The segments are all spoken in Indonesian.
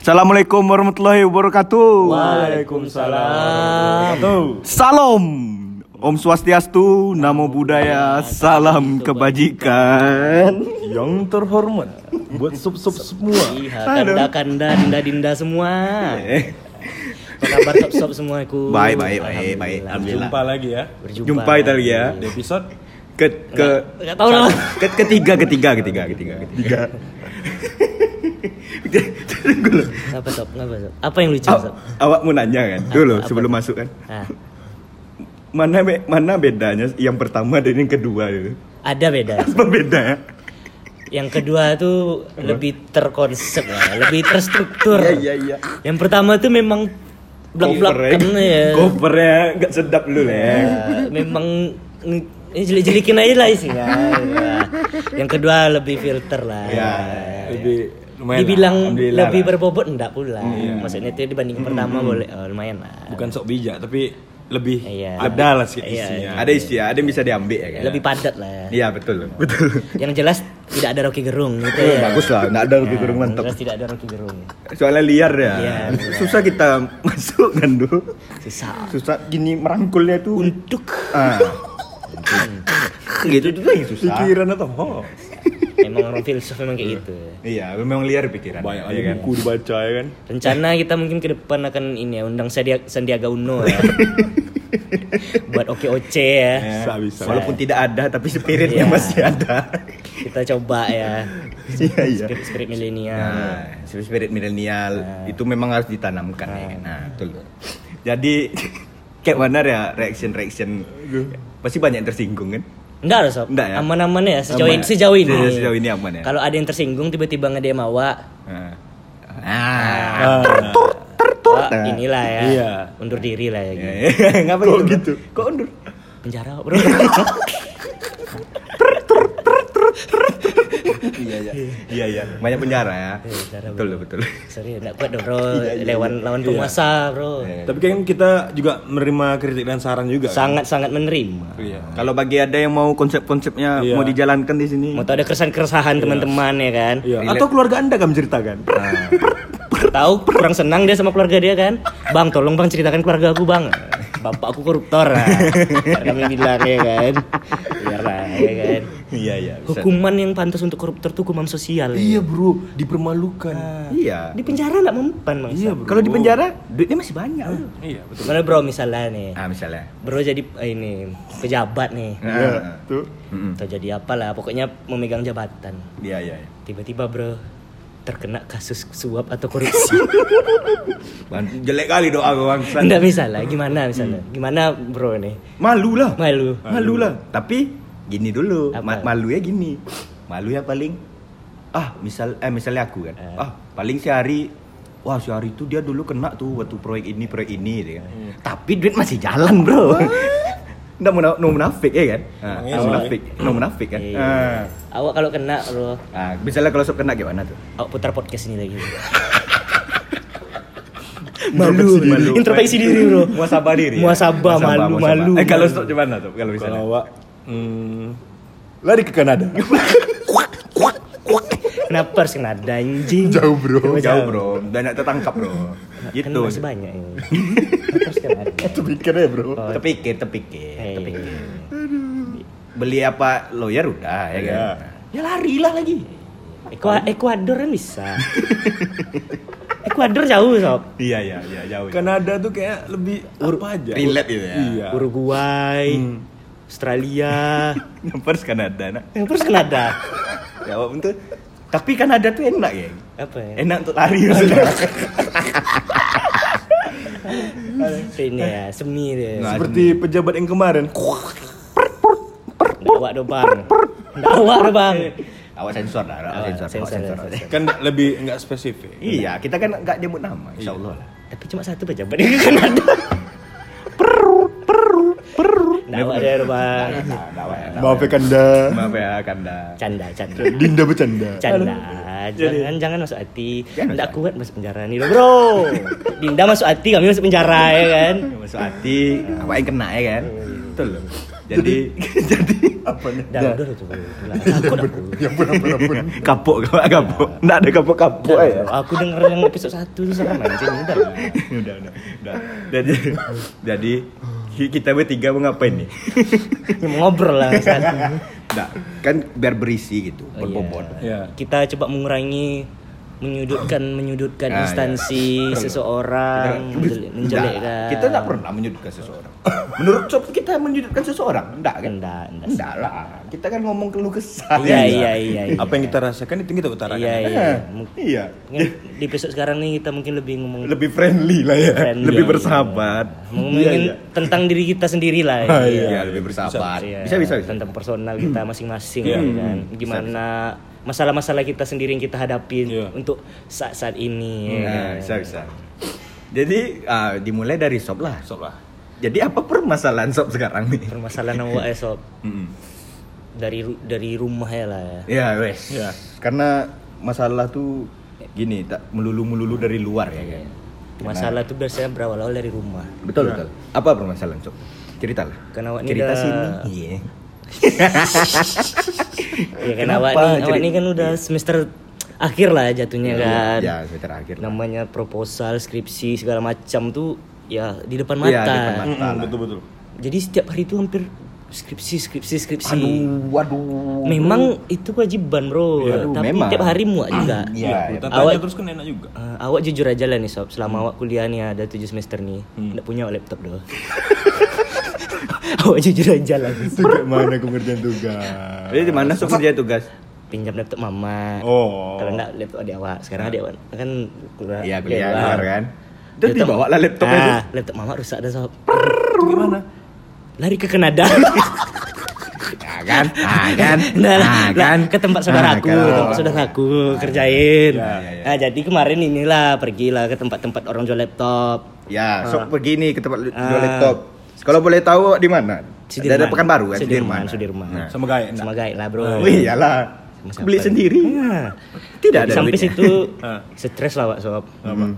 Assalamualaikum warahmatullahi wabarakatuh. Waalaikumsalam. Salam. Om Swastiastu, Namo Buddhaya, salam kebajikan. Yang terhormat buat sub-sub semua. Iya, kanda kanda dinda dinda semua. Eh, Apa kabar sob sob semua aku? Baik, baik, baik, baik. Jumpa lagi ya Berjumpa. Jumpa kita lagi ya. di episode Ke ke Enggak tahu lah. ke ketiga ketiga ketiga ketiga ketiga. Apa sob? Ngapa sob? Apa yang lucu sob? awak mau nanya kan dulu Apa- sebelum apa? masuk kan mana be- mana bedanya yang pertama dan yang kedua itu ada beda. apa beda ya Yang kedua tuh lebih terkonsep lah, lebih terstruktur. iya iya iya Yang pertama tuh memang blak-blakan ya. covernya nggak sedap dulu Ya, ya memang ini jelik-jelikin aja lah isinya. Ya. Yang kedua lebih filter lah. Ya, lebih lumayan Dibilang lah. Lebih lah. berbobot enggak pula. Maksudnya itu dibanding pertama boleh oh, lumayan lah. bukan sok bijak tapi lebih Iya. ada lah sedikit Iya, isinya. ada isi ya ada yang bisa diambil ya kan Lebih padat lah. iya betul betul Yang jelas tidak ada Rocky Gerung gitu ya. bagus lah nggak ada lebih kurang Yang mantap jelas tidak ada Rocky Gerung. soalnya liar ya Liar. susah kita masuk kan dulu Susah. susah gini merangkulnya tuh Untuk ah. gitu itu yang susah pikiran atau oh, emang orang filsuf memang kayak gitu. iya memang liar pikiran banyak ya aja kan? buku dibaca ya kan. Rencana kita mungkin ke depan akan ini ya undang Sandiaga, Sandiaga Uno ya. Buat oke-oce ya. Bisa bisa. walaupun tidak ada tapi spiritnya Iya. masih ada Kita coba ya. iya iya Spirit, spirit milenial. Nah, spirit spirit milenial itu memang harus ditanamkan ya. kan? Nah, betul. Jadi kayak mana ya reaction reaction pasti banyak yang tersinggung kan? Enggak lah sob. Enggak ya? Aman-aman ya sejauh Aman. ini sejauh ini. Sejauh- sejauh ini aman ya? Kalau ada yang tersinggung tiba-tiba nge-DM awak, Nah. Ah. Ah, wah, inilah ya. Iya. Undur diri lah ya. gitu. Ngapa Kok gitu? Kok undur? Penjara bro. iya iya. Iya iya. Banyak penjara ya. Iya, penjara, betul bro. betul. Sorry, enggak kuat dong bro. Iya, iya, Lawan iya. lawan penguasa bro. Iya. Tapi kan kita juga menerima kritik dan saran juga. kan? Sangat-sangat menerima. Iya. Kalau bagi ada yang mau konsep-konsepnya Iya. mau dijalankan di sini. Mau tahu ada keresahan-keresahan teman-teman ya kan? Iya. Atau keluarga anda kan menceritakan? Tahu kurang senang dia sama keluarga dia kan? Bang, tolong bang ceritakan keluarga aku bang. Bapakku koruptor lah. Kami bilang ya kan. Biarlah ya kan. Iya iya. Hukuman yang pantas untuk koruptor itu hukuman sosial. Iya ya. bro, dipermalukan. Iya. Di penjara nggak mempan bang. Iya bro. Kalau di penjara duitnya masih banyak. Iya betul. Mana bro misalnya nih, Ah misalnya. bro jadi eh, ini pejabat nih. Nah, Tuh. Mm-mm. Atau jadi apa lah, pokoknya memegang jabatan. Iya iya. iya. Tiba-tiba bro terkena kasus suap atau korupsi. Jelek kali doa gue bang. Enggak misalnya, gimana misalnya? Gimana bro nih? Malu lah. Malu. Malu lah. Tapi gini dulu, Apa? ma- malu ya gini. Malu ya paling ah misal eh misalnya aku kan. Eh. Ah, paling sehari Wah sehari itu dia dulu kena tuh waktu proyek ini proyek ini gitu kan. Tapi duit masih jalan bro. Nggak mau no munafik ya kan? Ah, Iya no sih. munafik, no munafik kan. Iya. Ah. Awak kalau kena bro, Ah, misalnya kalau sob kena gimana tuh? awak putar podcast ini lagi. Introspeksi diri. Introspeksi diri bro. Muasabah diri. ya? Muasabah, malu, muasabah. malu, Eh kalau malu. sob gimana tuh kalau misalnya? Kalau awak hmm, lari ke Kanada. Kenapa harus kena ada anjing? Jauh bro. Jauh bro, banyak tertangkap bro. Kan Gitu. masih banyak ini. Kenapa harus kena ada? Itu pikir ya bro. Oh. Terpikir, terpikir, Eh. terpikir. Beli apa lawyer udah ya kan? Iya. Ya lari lah lagi. Ekua- Ekuador kan bisa. Ekuador jauh sob. Iya iya iya jauh. Kanada tuh kayak lebih apa aja? relate gitu ya. Iya. Uruguay, Hmm. Australia, First Kanada nak. yang terus Kanada. Ya walaupun tuh tapi Kanada tuh enak ya. Apa ya? Enak untuk lari maksudnya. Ini ya, semi deh. Nggak. Seperti pejabat yang kemarin. Awak do bang. Awak do bang. Awak sensor dah, awak sensor, awak sensor, sensor. sensor. Kan lebih nggak spesifik. Iya, kita kan nggak nyebut nama, insya Allah lah. Tapi cuma satu pejabat yang Kanada. Nggak awak deh do bang. Nah, awak, nah, Maaf ya. Kanda. Maaf ya Kanda. Canda, canda. Dinda bercanda. Canda, jangan jangan masuk hati. Jangan Nggak masuk kuat masuk penjara nih, bro. Dinda masuk hati, kami masuk penjara ya kan. Masuk hati, apa yang kena ya kan? Betul loh. jadi jadi Apa nih? Dah, udah coba. Takut aku. Ya ampun ampun ampun. kapok kapok kapok nggak ada kapok kapok Udah, ya Aku denger yang episode 1 tuh serem anjing udah. udah udah udah jadi jadi kita bertiga mau ngapain nih? Ya, ngobrol lah saat Nggak, kan biar berisi gitu Oh, berbobot. Ya. Kita coba mengurangi menyudutkan menyudutkan Ah, iya. instansi seseorang menjelek- menjelekkan. Kita nggak pernah menyudutkan seseorang menurut sob kita menyudutkan seseorang enggak kan Enggak, enggak. enggak lah kita kan ngomong keluh kesah Iya iya iya. iya. Apa yang kita rasakan itu kita utarakan. Iya iya. Eh, Mungkin iya di episode sekarang nih kita mungkin lebih ngomong lebih friendly lah ya Friendly. lebih bersahabat ngomongin Iya, iya. tentang diri kita sendiri lah. Ah, ya. Iya, lebih bersahabat Iya, bisa bisa bisa tentang personal kita masing-masing Iya. ya kan. Gimana masalah-masalah kita sendiri yang kita hadapin Iya. untuk saat-saat ini. ya Nah, kan. bisa bisa jadi ah, dimulai dari sob lah Sob lah. jadi apa permasalahan sob sekarang nih Permasalahan awak ya sob Mm-mm. dari ru- dari rumah ya lah ya. Ya wes. Ya. Karena masalah tuh gini, tak melulu-melulu dari luar ya kan. Masalah tuh biasanya berawal-awal dari rumah. Betul betul. Apa permasalahan sob? Ceritalah. Karena awak ni Cerita dah- sini. Iya. Ya kan Kenapa? awak ni, awak kan udah semester akhir lah jatuhnya kan. Ya, semester akhir. lah. Namanya proposal, skripsi segala macam tuh ya di depan mata. Iya, di depan mata. Mm-mm, betul betul. Jadi setiap hari itu hampir skripsi, skripsi, skripsi. Aduh, waduh. Memang itu kewajiban bro. Iya, aduh, Tapi memang. tiap hari muak juga. Iya, iya. Kita Awak- terus kan enak juga. Eh, awak jujur aja lah nih sob, selama awak kuliah nih ada 7 semester nih, nggak punya laptop doh. awak jujur aja lah. Sejak mana aku ngerjain tugas? Jadi di mana sob kerja tugas? Pinjam laptop mama. Oh. Kalau enggak laptop adik awak. Sekarang adik awak kan kuliah. Iya, kuliah luar. luar kan. Terus Laptop- dibawa lah laptopnya itu. ah, laptop mama rusak dah sob. Gimana? Lari ke Kanada. Ya kan? Ah kan? Nah, Ah lah, kan? ke tempat saudaraku, Ah, kan? tempat saudaraku kerjain. Ya, ya, ya. Nah, jadi kemarin inilah pergilah ke tempat-tempat orang jual laptop. Ya, sok pergi nih ke tempat jual Ah. laptop. Kalau boleh tahu di mana? Ada Pekanbaru kan? Sudirman, Sudirman. Nah. Sama gaet. Sama lah, Bro. Oh iyalah. Sama Beli sendiri. Nah, Tidak ada sampai duitnya. situ Ah. stres lah Wak sob. Hmm.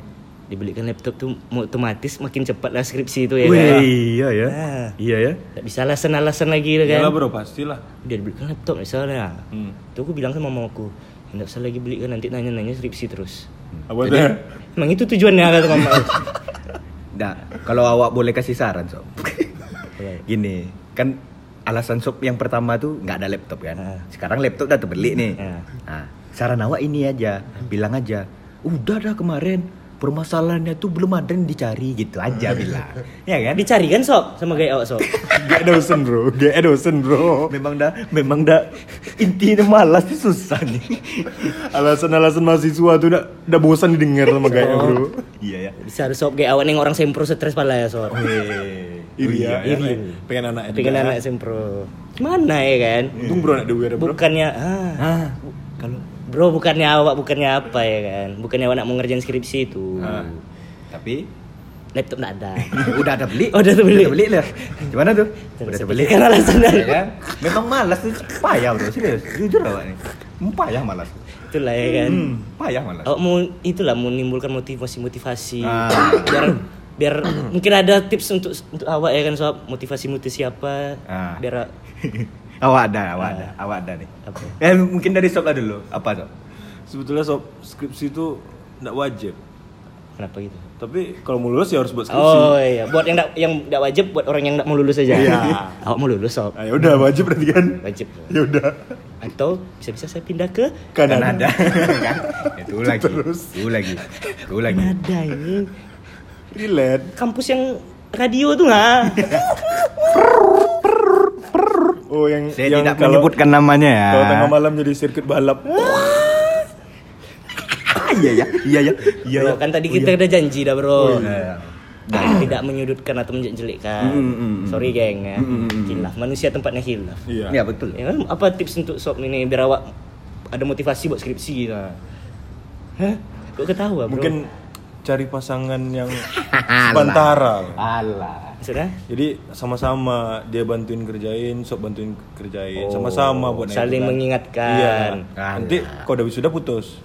Dibelikan laptop tuh otomatis makin cepat lah skripsi itu ya Wih, kan. iya ya. Ah. Iya ya. Tak bisa alasan-alasan lagi tu Iyalah kan. bro, pastilah. Dia dibelikan laptop misalnya. Hmm. Tu aku bilang sama mama aku, tidak usah lagi belikan nanti nanya-nanya skripsi terus. Apa tuh? Emang itu tujuannya kata mama. Nah, kalau awak boleh kasih saran, Sob. Iya. Gini, kan alasan Sob yang pertama tuh nggak ada laptop kan. Ah. Sekarang laptop udah terbeli nih. Ah. Nah, saran awak ini aja, bilang aja, udah dah kemarin permasalahannya tuh belum ada yang dicari gitu aja bilang. ya kan? Dicari kan sob sama gaya awak sob. Gak dosen bro, gak dosen bro. Memang dah, memang dah intinya malas tuh susah nih. Alasan-alasan mahasiswa tuh udah, udah bosan didengar sama gaya bro. iya ya. Bisa sob gaya awak nih orang sempro stres pala ya sob. Weh. Iri ya, Iri. pengen anak Pengen anak sempro. Gimana ya kan? Untung bro anak dewi ada bro. Bukannya ah, Ah, kalau bro bukannya awak bukannya apa ya kan? Bukannya awak nak mau ngerjain skripsi itu. Ah, tapi Laptop nggak ada. udah ada beli. Oh, udah ada beli. Udah beli lah. Gimana tuh? Udah ada beli. Kan alasannya. Ya kan? Memang malas tuh payah bro, serius. Jujur awak nih. Payah malas. Itulah ya kan. Hmm, payah malas. Awak mau itulah mau menimbulkan motivasi-motivasi. Ah. Biar biar mungkin ada tips untuk untuk awak ya kan sob motivasi motivasi apa Ah. biar awak ada, awak ada, awak ada nih. apa Eh mungkin dari sob lah dulu. Apa sob? Sebetulnya sob skripsi itu nggak wajib. kenapa gitu Tapi kalau mau lulus ya harus buat skripsi. oh iya buat yang nggak yang nggak wajib buat orang yang nggak mau lulus aja Iya. awak mau lulus sob Ah, ya udah wajib berarti kan. wajib Ya udah. atau bisa-bisa saya pindah ke Kanada. Kanada. kan? Itu lagi. Terus. Itu lagi. Itu lagi. Kanada ini Relate. kampus yang radio tuh nggak Oh yang Saya yang tidak kalau- menyebutkan namanya ya. Kalau tengah malam jadi sirkuit balap. Ah, iya ya, iya ya, iya ya. kan tadi kita udah janji dah bro Iya. Dan tidak menyudutkan atau menjelekkan Mm, mm, mm. sorry geng ya Mm, mm, mm. hilaf manusia tempatnya hilaf Iya. Ya betul. Ya kan apa tips untuk sob ini biar awak ada motivasi buat skripsi lah. Hah? Kok ketawa, Bro? Mungkin cari pasangan yang sebantara. Alah. sudah Jadi sama-sama dia bantuin kerjain, sob bantuin kerjain, sama-sama buat naik saling bulan. mengingatkan. Iya. Alah. Nanti kalau udah wisuda putus.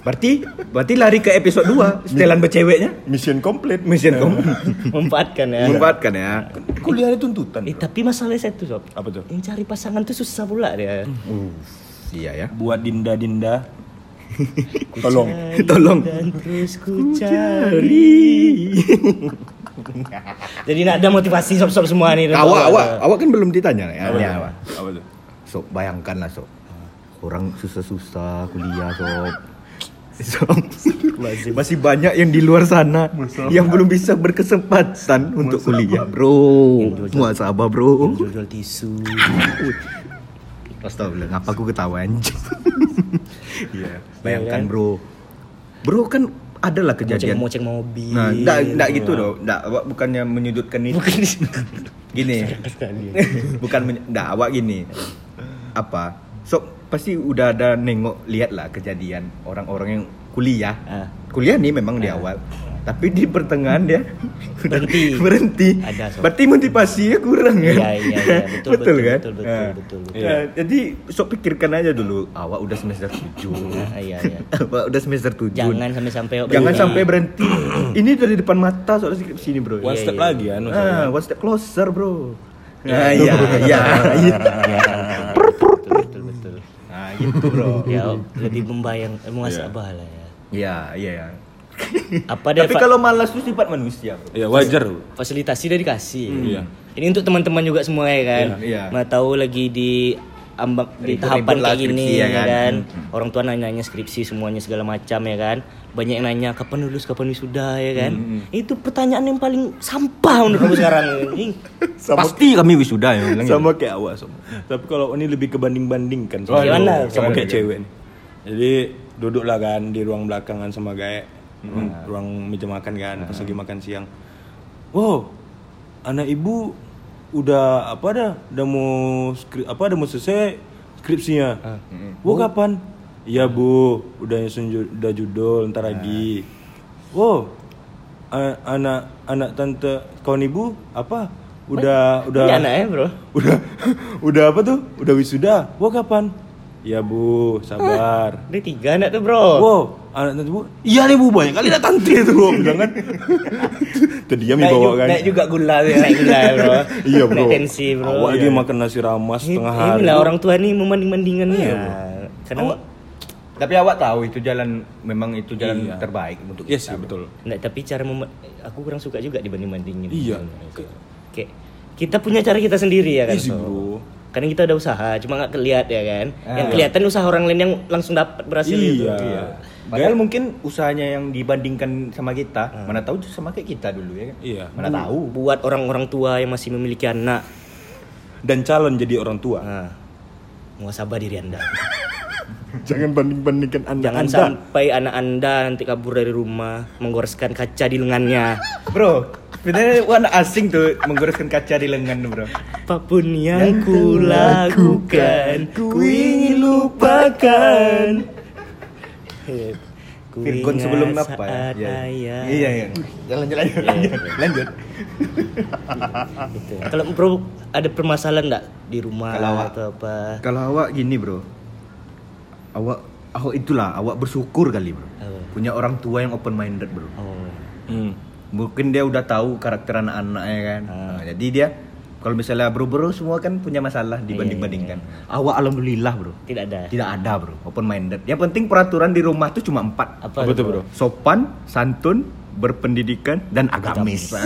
Berarti berarti lari ke episode 2 setelan berceweknya. Mission complete. Mission kamu Memanfaatkan ya. memanfaatkan ya. Kuliah tuntutan. Eh, tapi masalahnya satu sob. Apa tuh? Yang cari pasangan tuh susah pula dia. Uh, iya ya. Buat dinda-dinda. Tolong. Tolong. Dan terus ku cari. Jadi nak ada motivasi sob-sob semua nih. Awak awak awak kan belum ditanya ya. Apa ya, awak. Sob, bayangkanlah sob. Orang susah-susah kuliah sob. Sob, masih banyak yang di luar sana yang belum bisa berkesempatan untuk kuliah, bro. Muasabah, bro. Jual-jual tisu. Astagfirullah, ngapa aku ketawa anjing? Iya, bayangkan bro. Bro kan adalah kejadian. Moceng-moceng mobil. Nah, enggak enggak gitu loh. Enggak, bukannya menyudutkan itu. gini. Bukan enggak awak gini. Apa? So pasti udah ada nengok lihat lah kejadian orang-orang yang kuliah. Ah. Kuliah nih memang di awal. Tapi di pertengahan dia Berhenti. berhenti. Ada, Sob. Berarti motivasinya kurang kan? Iya, iya, iya. Betul, betul, kan? betul, betul, Nah, betul, betul. nah, jadi sok pikirkan aja dulu. Awak udah semester 7. Ah, iya, iya. Awak udah semester 7. Jangan sampai-sampai Jangan berhenti. sampai berhenti. Ini dari depan mata soal skripsi ini, Bro. One Iya, step iya. lagi kan. Ah, one step closer, Bro. Nah, iya, iya, iya. Betul, betul, betul. Nah, gitu, Bro. Ya, lebih membayang, muasabah lah ya. Iya, iya, iya. Apa dia Tapi kalau malas itu sifat manusia, Bro. Ya wajar. bro. fasilitasi udah dikasih. Iya. Ini untuk teman-teman juga semua ya kan. Iya, iya. Mau tahu lagi di ambang di tahapan kayak gini ya ya kan. kan. Hmm. Orang tua nanya-nanya skripsi semuanya segala macam ya kan. Banyak yang nanya kapan lulus, kapan wisuda ya kan. Hmm, Itu pertanyaan yang paling sampah menurut aku sekarang. anjing. Pasti kami wisuda ya. bilang sama kayak awak sama. Tapi kalau ini lebih ke banding-bandingkan sama, Waduh, gimana? sama gimana, kayak gimana? cewek nih. Jadi duduklah kan di ruang belakangan sama gaek. Hmm. Ruang meja makan kan pas lagi makan siang. Wow, anak ibu udah apa dah? Udah mau skri, apa udah mau selesai skripsinya. Wow, kapan? Iya bu, udah nyusun udah judul ntar lagi. Wow, anak anak tante kawan ibu apa? Udah udah Ini anak ya bro. udah udah apa tuh udah wisuda wah kapan ya bu sabar Ada tiga anak tuh bro. wow anak nanti bu iya nih bu banyak kali datang tantri itu jangan terdiam Naik, bawa ju- kan naik juga gula tuh, naik gula ya, bro. iya bro Naik tensi bro. Iya. lagi makan nasi ramas setengah hari Inilah orang tua nih membanding-bandingannya. Iya, Kadang Tapi awak tahu itu jalan memang itu jalan Iya. terbaik untuk iya kita, sih Bro. betul Nggak, tapi cara mem- aku kurang suka juga dibanding-bandingin. Iya. Kayak kita punya cara kita sendiri ya kan. Iya bro. Kadang kita udah usaha, cuma nggak kelihat ya kan. Ah. yang kelihatan usaha orang lain yang langsung dapat berhasil gitu. Iya. Iya. Padahal mungkin usahanya yang dibandingkan sama kita, mana tahu sama kayak kita dulu ya kan? Iya. Mana tahu. Buat orang-orang tua yang masih memiliki anak, dan calon jadi orang tua nah, muasabah diri anda. jangan banding bandingkan anda Jangan sampai anak anda nanti kabur dari rumah menggoreskan kaca di lengannya. Bro, sebenarnya warna asing tuh menggoreskan kaca di lengan, Bro. Apa pun yang ku lakukan, ku ingin lupakan. Ku Virgon sebelum apa ya? Iya. Iya, iya. Jalan jalan Iya, lanjut. Lanjut. Gitu. Kalau bro ada permasalahan enggak di rumah Kalau awak- atau apa? Kalau awak gini, Bro. Awak awak itulah, awak bersyukur kali, Bro. Apa? Punya orang tua yang open minded, Bro. Oh. Hmm. Mungkin dia udah tahu karakter anak-anaknya kan. Ah. Nah, jadi dia kalau misalnya bro-bro semua kan punya masalah dibanding-bandingkan. Awak alhamdulillah, Bro. Tidak ada. Tidak ada, Bro. Open minded. Yang penting peraturan di rumah tuh cuma empat. Apa, apa tuh bro Sopan, santun, berpendidikan, dan agamis.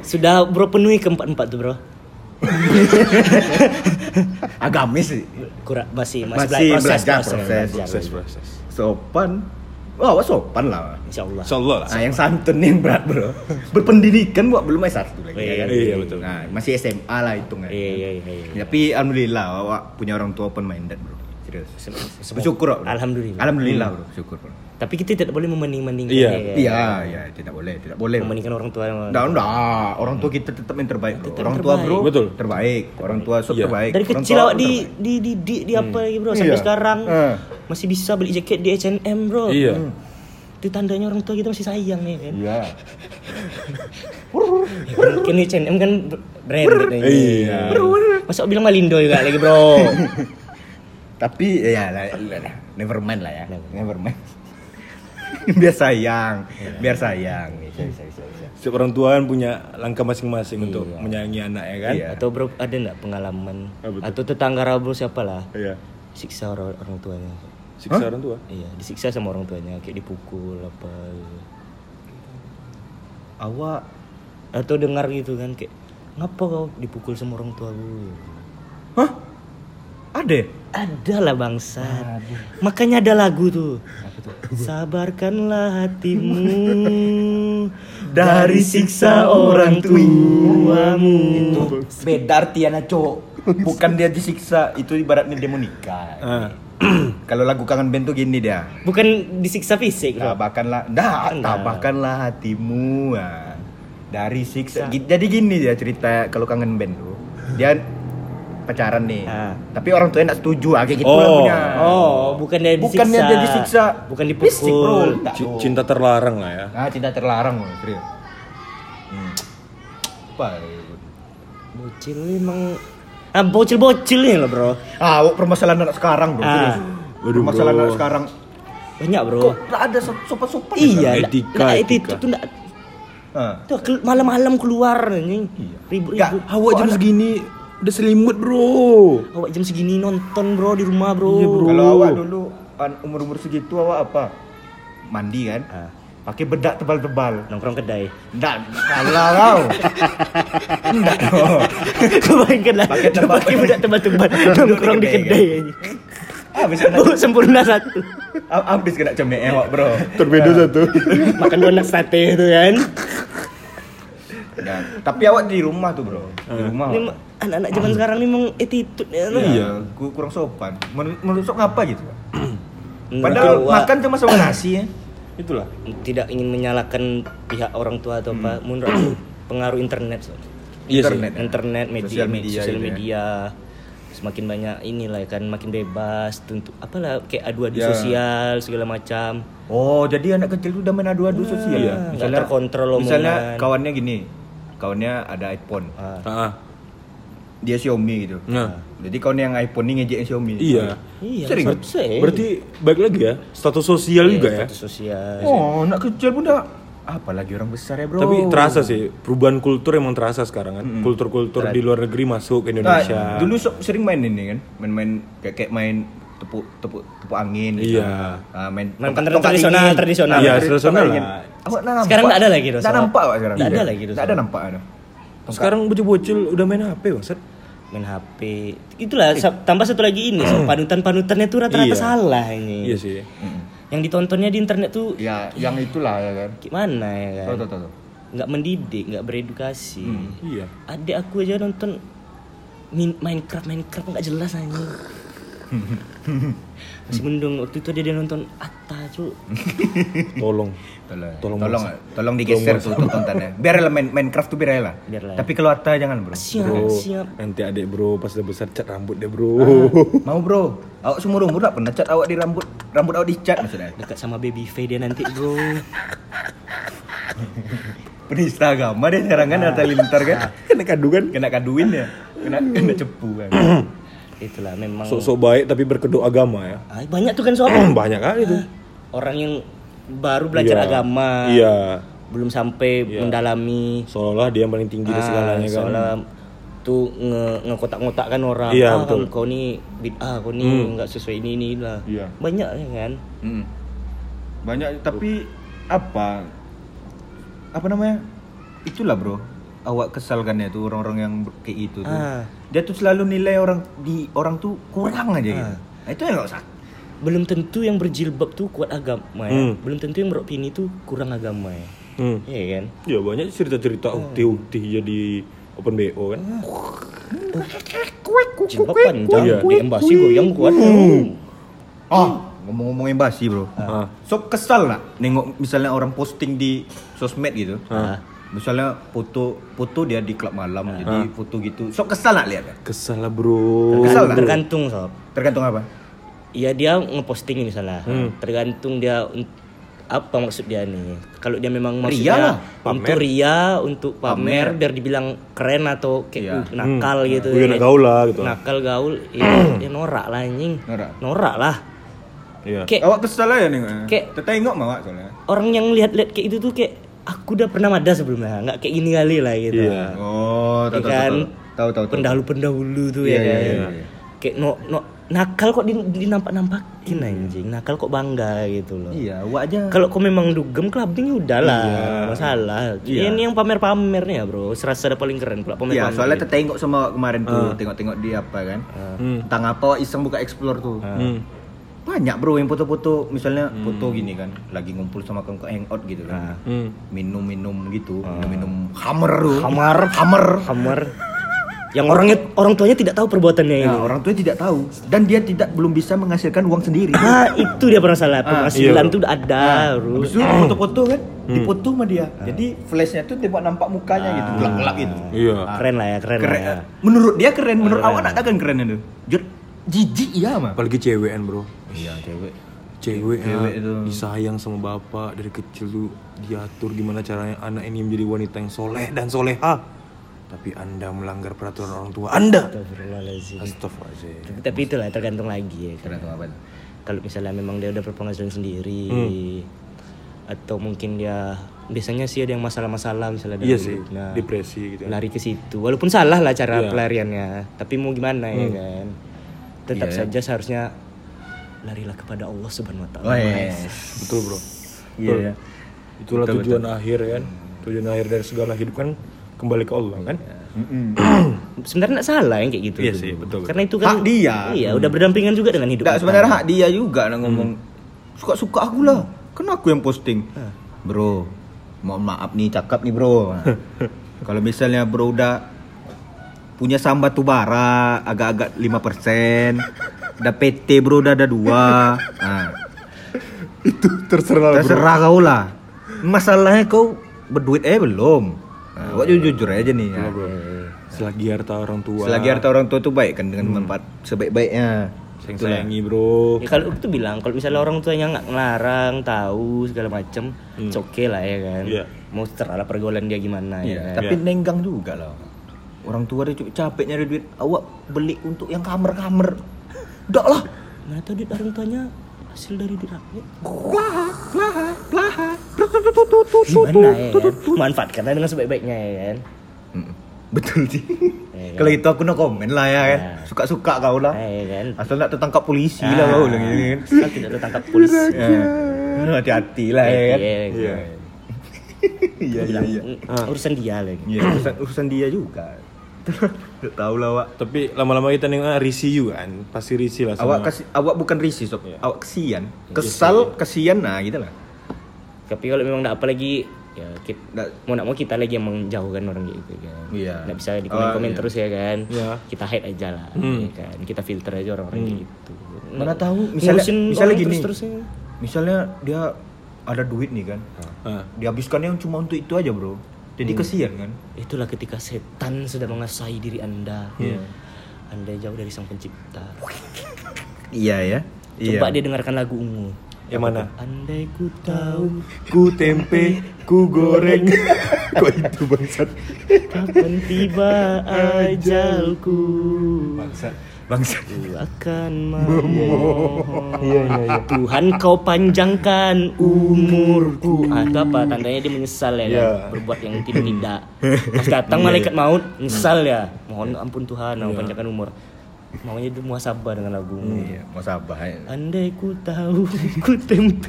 Sudah bro penuhi keempat-empat tuh bro. agamis sih. Kurang masih Masih masih, bela- belajar, proses, proses. belajar. proses proses Sopan. Oh, awak sopan lah. Insya Allah. Insyaallah lah Nah, yang santun yang berat, Bro. Berpendidikan, Wak, belum S1 lagi. Iya, ya kan? iya, betul. Nah, masih SMA lah hitungan. Iya iya iya. iya. Tapi alhamdulillah awak punya orang tua open minded, Bro. Serius. Bersyukur, Bro. Alhamdulillah. Alhamdulillah, Bro. Syukur, Bro. Tapi kita tidak boleh membanding-bandingkan. Iya. Iya, iya, tidak boleh, tidak boleh. Membandingkan orang tua. Enggak, enggak. Orang tua kita tetap yang terbaik, Bro. Tetap Orang tua, terbaik. Bro, Betul. terbaik. Orang tua sob Iya. terbaik. Dari Orang kecil tua awak di di di di, di apa lagi bro sampai Iya. sekarang Eh. masih bisa beli jaket di H&M bro. iya Itu tandanya orang tua kita masih sayang ya kan. Iya. Mungkin H&M kan brand Iya. Masa bilang Malindo juga lagi bro. Tapi ya lah, never mind lah ya. Never mind. biar sayang, biar sayang. Bisa, bisa, bisa, bisa. Setiap orang tua kan punya langkah masing-masing untuk Iya. menyayangi anak ya kan? Iya. Atau bro ada nggak pengalaman Ah, betul. atau tetangga bro siapa lah Iya. siksa orang, orang tuanya. Siksa orang tua. Iya, disiksa sama orang tuanya kayak dipukul apa gitu. Awak Atau dengar gitu kan kayak ngapa kau dipukul sama orang tua gue? Hah? Ada? Ada lah bangsa. Makanya ada lagu tuh. Sabarkanlah hatimu dari siksa orang tuamu. Itu beda artiannya, Cok. Bukan dia disiksa, itu ibaratnya dia mau nikah. Ah. Kalau lagu kangen band tuh gini dia. Bukan disiksa fisik loh. Tabahkanlah, dah, tabahkanlah hatimu. Nah, dari siksa. Jadi gini dia cerita kalau kangen band tuh. Dia pacaran nih. Ah. Tapi orang tuanya enggak setuju, ah, kayak gitu Oh. lagunya. Oh, bukan dia disiksa. Bukan dia disiksa. Bukan Fisik, bro. dipukul. C- bro. cinta terlarang lah ya. Nah, cinta terlarang loh, serius. Hmm. Apa? Bocil emang Ah, bocil-bocil nih loh, Bro. Ah, permasalahan anak sekarang, bro. Ah. Waduh, permasalahan bro. anak sekarang. Banyak, Bro. Kok tak ada sopan-sopan? Iya, Etika, etika, nah, itu etika. tuh enggak Ah. tuh malam-malam keluar nih. Iya. Ribut-ribut. Awak jam segini udah selimut bro. Awak jam segini nonton, Bro, di rumah, Bro. Iya, bro. Kalau awak dulu an- umur-umur segitu awak apa? Mandi kan? Ah. Pakai bedak tebal-tebal. Nongkrong kedai. Enggak, salah kau. Enggak. Kebayangkan lah. Pakai bedak tebal-tebal nongkrong di kedai aja. Habis kena Oh, sempurna satu. habis kena cemek awak, Bro. Torpedo satu. Makan donat sate itu kan. Nah, tapi awak di rumah tuh, Bro. Di rumah. Ini awak. mah- anak-anak zaman sekarang nih memang attitude ya. Iya, ku- kurang sopan. Menurut menurut sok ngapa gitu? Padahal awak, makan cuma sama nasi ya. Itulah. tidak ingin menyalahkan pihak orang tua atau apa. Menurut aku pengaruh internet. So. Iya sih. Internet. internet media Sosial media, media sosial gitu ya. media semakin banyak inilah kan makin bebas tentu apalah kayak adu-adu Ya. sosial segala macam Oh, jadi anak kecil tuh udah main adu-adu sosial Iya, ya? terkontrol Misalnya omongan. kawannya gini, kawannya ada iPhone, Ah. Ah, dia Xiaomi gitu. Nah. Jadi kawan yang iPhone ini ngejekin Xiaomi. Iya. iya Sering. ber- sering. Berarti baik lagi ya status sosial Iya, juga ya. status sosial Oh, anak kecil pun udah apalagi orang besar ya, Bro. Tapi terasa sih perubahan kultur emang terasa sekarang kan. Kultur-kultur di luar negeri masuk ke Nah, Indonesia. dulu so- sering main ini kan, main-main kayak, kayak main tepuk tepuk tepuk angin gitu. Iya. Ah, main Main tongkat- tradisional- tongkat tradisional- tradisional. Iya, tradisional lah. Nak? Sekarang nggak ada lagi tuh, Nggak Sob. nampak Pak, sekarang. Nggak ada lagi tuh, Nggak ada nampak Sekarang bocil-bocil udah main HP bang. Set. main HP itulah sa- tambah satu lagi ini so, panutan-panutannya tuh rata-rata Iya. salah ini Iya sih. yang ditontonnya di internet tuh Ya, yang itulah ya kan. gimana ya kan tahu tahu. nggak mendidik nggak beredukasi Iya. adik aku aja nonton min- Minecraft Minecraft nggak jelas aja masih mendung waktu itu dia, dia nonton Atta cu Tolong. Tolong, Tolong, tolong, digeser tuh tontonannya. Biar lah main Minecraft tuh biar lah. Tapi kalau Atta jangan bro. siap Bro, siap nanti adik bro pas udah besar cat rambut deh bro. Mau bro. Awak semua umur tak pernah cat awak di rambut rambut awak dicat maksudnya. dekat sama baby Faye dia nanti bro Penista agama deh sekarang kan Atta Lintar kan. Kena kandungan. Kena kaduin ya. Kena kena cepu kan. itulah memang Sok-sok baik tapi berkedok agama ya. Ah, banyak tuh kan soal Banyak kali tuh. orang yang baru belajar Iya. agama Iya. belum sampai Iya. mendalami Seolah-olah dia yang paling tinggi dari segalanya kan. soalnya tuh nge ngekotak-ngotakkan orang Iya, ah, betul. kau nih bid'ah kau nih Hmm. nggak sesuai ini ini lah Iya. banyak ya kan Mm. Banyak tapi apa apa namanya? Itulah bro. Awak kesalkan ya tuh orang-orang yang kayak itu tuh. Ah. Dia tuh selalu nilai orang di orang tuh kurang aja gitu. Ah. Nah, itu yang nggak usah. belum tentu yang berjilbab tuh kuat agama ya Hmm. belum tentu yang beropini tuh kurang agama ya Hmm. Iya kan Ya banyak cerita-cerita ukti-ukti jadi open BO kan. jilbab panjang Iya. di embasi goyang kuat Oh, ngomong-ngomong embasi bro. Ah. So kesal nggak nengok misalnya orang posting di sosmed gitu. Ah. Misalnya foto foto dia di klub malam jadi foto gitu. So kesal nggak lihat? Kesal lah bro. Kesal nggak? tergantung sob Tergantung apa? Iya dia ngeposting ini salah. Hmm. Tergantung dia apa maksud dia nih. Kalau dia memang Ria maksudnya lah. untuk ria, untuk pamer, biar dibilang keren atau kayak Iya. uh, nakal gitu. Gue nak gaul lah gitu. Nakal gaul, ya, ya norak lah anjing. Norak. Norak lah. Iya. kayak Awak kesal aja nih. Kayak- Tertengok mah awak soalnya. orang yang lihat-lihat kayak itu tuh kayak aku udah pernah ada sebelumnya, nggak kayak gini kali lah gitu. Iya. Oh, Ya kan? Tahu tahu tahu. Pendahulu-pendahulu tuh Iya, ya iya, kan. iya, iya. Kayak no, no nakal kok di, dinampak-nampakin anjing. Nakal kok bangga gitu loh. Iya, awak aja. Kalau kau memang dugem clubbing udahlah, Iya. masalah. Iya. Ini yang pamer-pamer nih ya, Bro. Serasa ada paling keren pula. Iya, soalnya gitu. tertengok sama kemarin tuh, tengok-tengok di apa kan. Hmm. Tentang apa iseng buka explore tuh. Hmm. Banyak bro yang foto-foto misalnya foto gini kan, lagi ngumpul sama kawan hangout gitu kan. Hmm. Minum-minum gitu, minum-minum hammer tuh. Hammer. Hammer. Hammer. Yang orangnya orang tuanya tidak tahu perbuatannya ini. Nah, orang tua tidak tahu dan dia tidak belum bisa menghasilkan uang sendiri. Ah, itu dia permasalahan. Penghasilan iya, tuh udah ada. Habis itu foto-foto kan, dipoto sama dia. Jadi flashnya tuh tembak nampak mukanya gitu, gelap-gelap gitu. Iya. Keren lah ya, keren, Keren. lah ya. Menurut dia keren, menurut awak ada kan keren itu. Jujur, jijik iya mah. Apalagi cewekan, Bro. Iya, cewek. Cewek, Cewek ah, itu. disayang sama bapak dari kecil tuh diatur gimana caranya anak ini menjadi wanita yang soleh dan soleha. Tapi anda melanggar peraturan orang tua anda. Astagfirullahaladzim. Astagfirullahaladzim. Tapi, tapi itulah tergantung lagi ya. kan. Tergantung apa? Kalau misalnya memang dia udah berpenghasilan sendiri Hmm. atau mungkin dia biasanya sih ada yang masalah-masalah misalnya Iya dari sih. Nah, depresi gitu. lari ke situ walaupun salah lah cara Iya. pelariannya tapi mau gimana ya kan tetap Iya. saja seharusnya larilah kepada Allah subhanahu wa taala Oh, yes. Betul, Bro. Iya. ya. Itulah Betul, tujuan akhir kan. Tujuan akhir dari segala hidup kan kembali ke Allah kan. sebenarnya nggak salah yang kayak gitu Iya tuh. sih, betul, karena itu kan Hak dia. iya udah berdampingan juga dengan hidup Nggak, sebenarnya hak dia juga nak ngomong suka-suka aku lah. Kan aku yang posting. Bro, mohon maaf nih cakap nih bro. Kalau misalnya bro udah punya saham batu bara agak-agak 5% udah PT bro udah ada dua nah, Itu terserah, terserah kau lah masalahnya kau berduit eh belum nah, gua jujur aja nih ya. Bro. Selagi harta orang tua. selagi harta orang tua itu baik kan dengan manfaat sebaik-baiknya sayang sayangi, Bro. Ya, kalau itu bilang kalau misalnya orang tuanya nggak ngelarang tahu segala macem okay lah ya kan Iya. mau terserah pergaulan dia gimana Iya, ya kan? tapi nenggang juga lah. Orang tua dia capek nyari duit, awak beli untuk yang kamar-kamar. Udah lah. mana tahu duit orang tuanya hasil dari gimana ya kan manfaatkanlah dengan sebaik-baiknya ya kan Betul sih. Iya, Kalau itu aku no komen lah ya kan. Iya. Suka-suka kau lah. ya kan Asal nak tertangkap polisi lah kau bilang gini kan. Asal tidak tertangkap polisi. Hati-hati lah ya kan. Iya, Iya. Iya, iya, iya. "Mm, urusan dia lagi Iya, urusan, urusan dia juga. Tidak tahu lah awak. Tapi lama-lama kita nengok ah, risih juga kan. Pasti risih lah sama. Awak kasih awak bukan risih sob. Awak kesian. Kesal, kesian nah gitu lah. tapi kalau memang nggak apa lagi ya kita, Nggak- mau nak mau kita lagi yang menjauhkan orang gitu kan Iya. nggak bisa di komen komen Oh, iya. terus ya kan Iya. kita hide aja lah Hmm. ya kan kita filter aja orang-orang kayak gitu Mana tahu misalnya misalnya orang gini. terus-terusnya. Misalnya dia ada duit nih kan. Ah. Dihabiskannya cuma untuk itu aja, Bro. Jadi kesian kan. itulah ketika setan sudah menguasai diri anda Iya. anda jauh dari sang pencipta Iya ya. coba dia dengarkan lagu ungu Yang mana? andai ku tahu Ku tempe, ku goreng. Kok itu bangsat? kapan tiba ajalku Bangsat. Bangsa. Akan memohon. Tuhan kau panjangkan umurku. Ah, Itu apa? Tandanya dia menyesal ya kan? Iya. Berbuat yang tidak-tidak. Pas datang malaikat maut Menyesal ya. Mohon ampun Tuhan Mau panjangkan umur Maunya dia muasabah dengan lagu Iya, mau sabar. ya. Andai ku tahu Ku tempe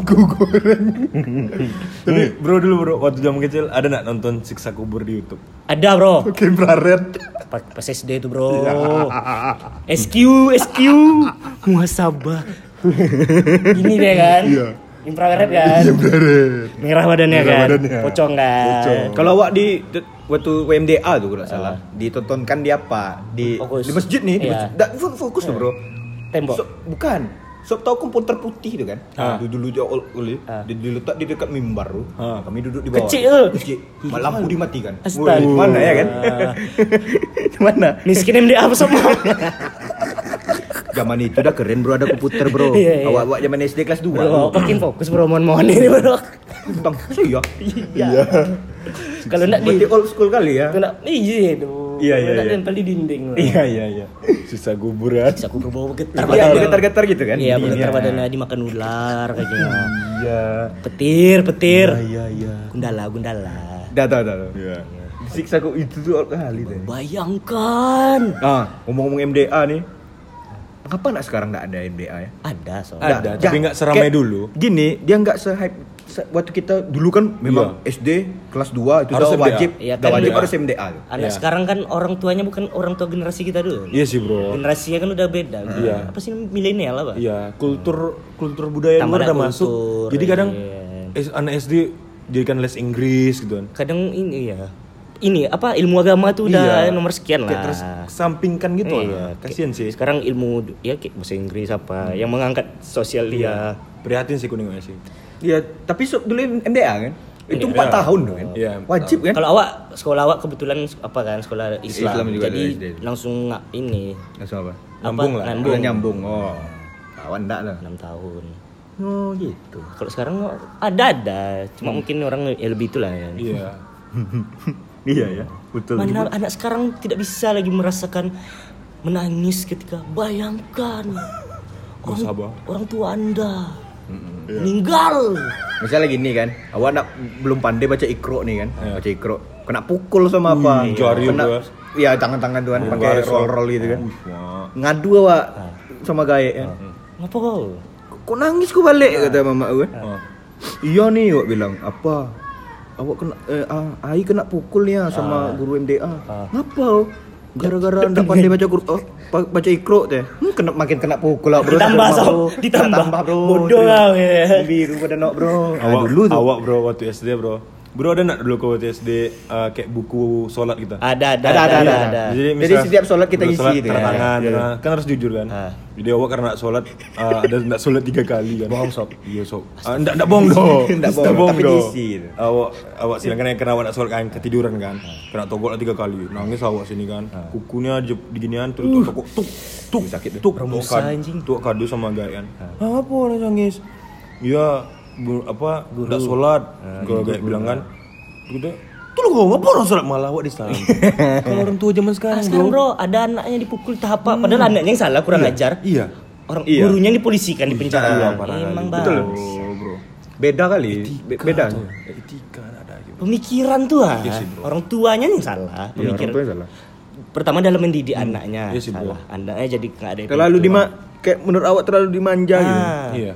Ku goreng. Tapi bro dulu bro, waktu zaman kecil ada nak nonton siksa kubur di YouTube? Ada bro Oke, infrared. Pas, pas SD itu bro Iya. SQ SQ Muasabah Gini deh kan Iya. Infrared kan Merah badannya Merah kan badannya. Pocong kan Pocong. Kalau awak di di- waktu WMDA tuh kalau salah, ditontonkan di apa? Di Fokus. di masjid nih, di Iya. masjid. Da- fo- fokus tuh, Bro. Tembok So- bukan. Sob tahu komputer putih itu kan? Ah. Dulu dulu Ah. di- diletak di dekat mimbar tuh. Ah. Kami duduk di bawah. Kecil. Kecil. Ma- Lampu dimatikan. Astaga. Woi, Mana ya kan? Mana? Miskin MDA apa semua Zaman itu udah keren bro ada komputer bro. Iya, iya. Awak-awak zaman SD kelas 2 Bro, makin fokus bro mohon-mohon ini bro Bang, saya Iya Kalau enggak di Berarti old school kali ya. Kalau enggak Iya itu Iya, iya, Tak iya. nempel di dinding. lah. Iya iya iya. Susah kuburan. Terus aku berbawa getar Iya, getar-getar gitu kan? Iya, getar badannya dimakan ular kayak gitu. Iya. Petir, petir. Iya iya. Gundala, gundala. Dah tahu tahu. Iya. Siksa kok itu tuh kali deh. Bayangkan. Ah, ngomong-ngomong MDA nih. Kenapa nak sekarang nggak ada MDA ya? Ada soalnya. Ada, tapi nggak seramai dulu. Gini, dia nggak se-hype se- waktu kita dulu kan memang SD kelas 2 itu Harus udah MDA. wajib, Iya, udah kan wajib harus MDA. Anak Iya. sekarang kan orang tuanya bukan orang tua generasi kita dulu. Iya sih bro. Generasinya kan udah beda. Iya. Apa sih milenial apa? Iya, kultur kultur budaya luar udah ada masuk. kultur, Jadi kadang iya. Anak SD jadikan les Inggris gitu kan. Kadang ini ya. Ini apa ilmu agama tuh udah nomor sekian Kayak lah. terus sampingkan gitu Iya, lah. Kasian sih. Sekarang ilmu ya kayak bahasa Inggris apa yang mengangkat sosial dia. Prihatin sih kuningnya sih. Iya, tapi so, dulu MDA kan? Itu Iya. 4 tahun kan? Iya, Wajib kan? Kalau awak sekolah awak kebetulan apa kan sekolah Islam, Islam juga jadi ada langsung nggak ini Langsung apa? Nyambung apa, lah. Nyambung. Nyambung. Oh. Kawan enggak lah. 6 tahun. Oh, gitu. Kalau sekarang ada ada, cuma mungkin orang ya lebih itulah ya. Iya. Iya ya, betul. Mana anak sekarang tidak bisa lagi merasakan menangis ketika bayangkan orang, orang tua anda meninggal. Misalnya gini kan, awak nak belum pandai baca ikro nih kan, Iya. baca ikro, kena pukul sama apa? Wih, jari kena. Iya tangan-tangan tuh kan, pakai garis, roll roll gitu kan. Ngadu awak sama gaya kan. Ngapa kau? Kok nangis kau balik kata mama gue. Ah. Iya nih, awak bilang apa? Awak kena, eh, ah, Ai kena pukul ya sama guru MDA. Ngapa? Gara-gara anda pandai baca Qur- oh, baca ikro teh. Hmm, kena makin kena pukul lah bro. Ditambah, Bro. Sob. Ditambah. bro. Bodoh kau, ya. Biru pada nok bro. Ah, Awak dulu tuh. Awak bro waktu SD bro. Bro ada nak dulu ke waktu SD uh, kayak buku sholat kita? Ada, ada, Ada, ada, ada, ada. Jadi, Jadi setiap sholat kita isi sholat itu tanda ya. tangan, Iya. nah, kan harus jujur kan. Ah. Jadi awak karena nak sholat uh, ada nak sholat tiga kali kan. Bohong sob. Iya sob. Uh, ndak ndak bohong dong. Ndak bohong, tapi diisi gitu. Awak awak silakan yang kena awak nak sholat kan ketiduran kan. Kena togok lah tiga kali. Nangis awak sini kan. Kukunya je diginian terus uh. togok tuk tuk sakit tuk. Tuk, kado sama gaya kan. Ah, apa orang nangis? Ya apa ndak sholat. Kalau gaya bilang kan. Gitu. Tuh lu ngomong apa orang sholat malah awak di sana. Kalau orang tua zaman sekarang, Ah, sekarang bro, ada anaknya dipukul tahap apa? Padahal anaknya yang salah kurang ajar. Iya. Orang Iya. gurunya yang dipolisikan di penjara. Iya, Emang bang. Oh, bro. Beda kali. Be- beda. Etika ada gitu. Pemikiran tuh ah. Orang tuanya yang salah. Iya, orang Pemikiran. tua yang salah. Pertama dalam mendidik anaknya Iya sih, bro. salah. Anaknya jadi nggak ada. Terlalu dima kayak menurut awak terlalu dimanja gitu. Ah. Iya.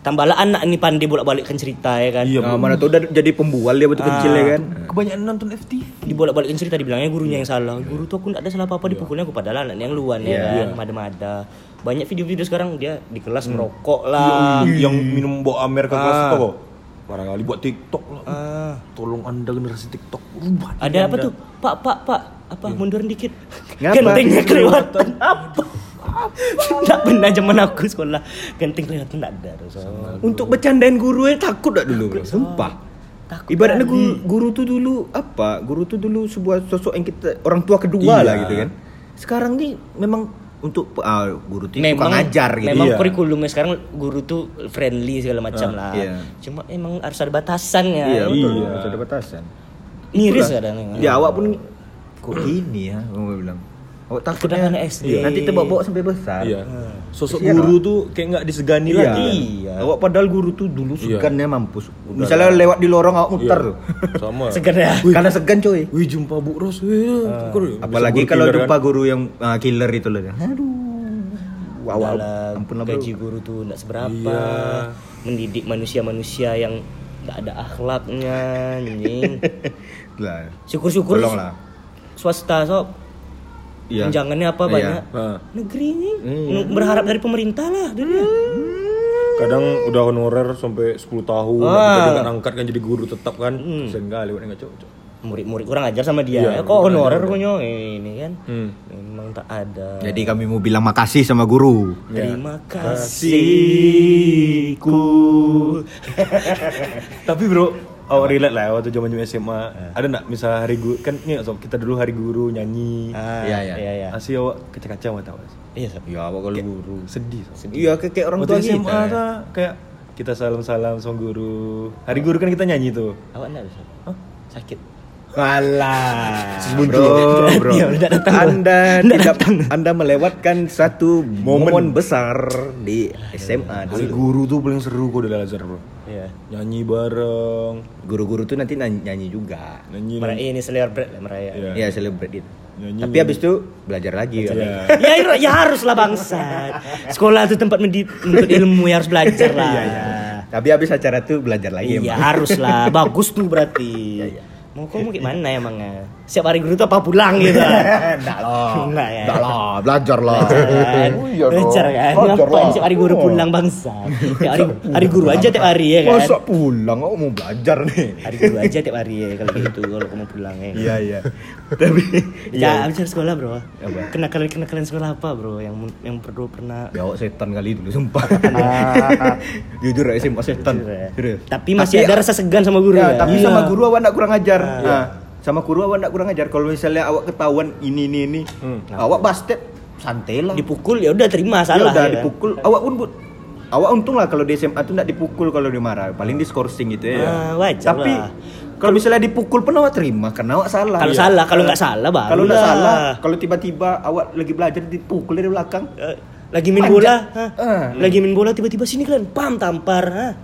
Tambahlah anak ini pandai bolak-balikkan cerita ya kan. Iya, Nah, mana tahu udah jadi pembual dia waktu kecil ya kan. Kebanyakan nonton FTV. Dibolak-balikin cerita dibilangnya gurunya yang salah. Guru tuh aku nggak ada salah apa-apa dipukulnya aku padahal anaknya yang luan ya Iya. kan. Mada-mada. Banyak video-video sekarang dia di kelas merokok lah. yang minum bawa Amer ke kelas Ah. itu kok. Barangkali buat TikTok lah. Ah. Tolong anda generasi TikTok rubah. diri Ada apa anda. tuh? Pak, pak, pak. Apa mundurin dikit. Gentengnya kelewatan. Apa? Tidak pernah zaman aku sekolah. Genteng kelewatan tidak ada. Untuk bercandain guru ya takut tak dulu bro? Sumpah. Takut Ibaratnya guru, guru tuh dulu apa? Guru tuh dulu sebuah sosok yang kita orang tua kedua Iya. lah gitu kan. Sekarang nih memang untuk ah, guru tuh tukang Memang ngajar gitu. Memang Iya. kurikulumnya sekarang guru tuh friendly segala macam Ah, lah. iya. Cuma emang harus ada batasannya. Iya, betul. Iya. Harus ada batasan. Miris kadang. Ya awak pun kok gini ya, kamu bilang. Awak takutnya Sedangkan SD. Iya, nanti terbawa-bawa sampai besar. Iya. Sosok Kesian guru tuh kayak nggak disegani Iya. lagi. Iya. Awak padahal guru tuh dulu Iya. segannya mampus. Misalnya lewat di lorong awak muter Iya. tuh. Sama. Segar ya. Karena segan coy. Wih jumpa Bu Ros. Wih, Bisa Apalagi kalau jumpa kan? guru yang ah, killer itu loh. Aduh. Wow, Ampun lah bro. gaji guru tuh tidak seberapa. Iya. Mendidik manusia-manusia yang nggak ada akhlaknya, anjing. Lah. Syukur-syukur Tolonglah. swasta sob. Iya. Tunjangannya apa Iya. banyak. Nah, Negeri ini Iya. berharap dari pemerintah lah dulu. kadang udah honorer sampai 10 tahun, Ah. nggak angkat kan jadi guru tetap kan. Sehingga lewat nggak cocok. Murid-murid kurang ajar sama dia. Iya, Eh, Kok honorer punya ini kan? Hmm. Memang tak ada. Jadi kami mau bilang makasih sama guru. Terima Ya. kasihku. Tapi bro, awak relate lah waktu zaman zaman SMA. Ada nggak misal hari guru kan ini sob kita dulu hari guru nyanyi. Ah, Iya, iya. iya, iya. Asli awak kecak-kacau mah tahu. Iya, Sob. Ya apa kalau guru. Sedih. Sob. Iya kayak, kayak orang tua Waktu SMA kita. ya. tuh kayak kita salam-salam sama guru. Hari guru kan kita nyanyi tuh. Awak enggak, Sob? Hah? Sakit. Alah, bro, bro. Udah. Anda Udah tidak. Anda melewatkan satu momen, besar di SMA dulu. guru tuh paling seru kok di Lazar bro. Iya. Nyanyi bareng, Guru-guru tuh nanti nyanyi, juga. nyanyi. Meraya ini celebrate lah meraya. Iya. Ya celebrate itu. Nyanyi. Tapi habis itu belajar lagi. kan? Iya. ya, ya harus lah bangsa. Sekolah itu tempat mendip, untuk ilmu ya harus belajar lah. Tapi habis acara tuh belajar lagi. Iya emang. harus lah, bagus tuh berarti. Mau kamu gimana emangnya? Setiap hari guru tuh apa pulang gitu? Enggak lah. Enggak ya. Enggak lah, belajar lah. Kan? Oh, iya dong. Belajar kan? Belajar Ngapain setiap hari guru Oh. pulang bangsa? Tiap hari, hari guru aja tiap hari ya kan? Masa pulang? Aku mau belajar nih. Hari guru aja tiap hari ya kalau gitu kalau kamu pulang ya. Iya iya. Tapi Ya, bicara sekolah bro. Kenakalan kenakalan sekolah apa bro? Yang yang perlu pernah Biawak setan kali dulu sumpah. Jujur ya SMA setan. Ya. Tapi masih ada rasa segan sama guru Ya, ya. tapi Iya. sama guru awak enggak kurang ajar. Sama guru awak enggak kurang ajar. Kalau misalnya awak ketahuan ini ini ini, awak bastet santai lah. dipukul ya udah terima Ya salah. udah ya dipukul. Awak pun bu- awak untung lah kalau di SMA tuh enggak dipukul kalau dimarah. Paling di skorsing gitu ya. Ah, wajar Tapi lah. kalau misalnya dipukul pun awak terima karena awak salah. Kalau Iya. salah, kalau nggak salah baru Kalau nggak lah. salah, kalau tiba-tiba awak lagi belajar dipukul dari belakang. Eh, lagi main Panjat. bola? Ah. lagi main bola tiba-tiba sini kalian pam tampar?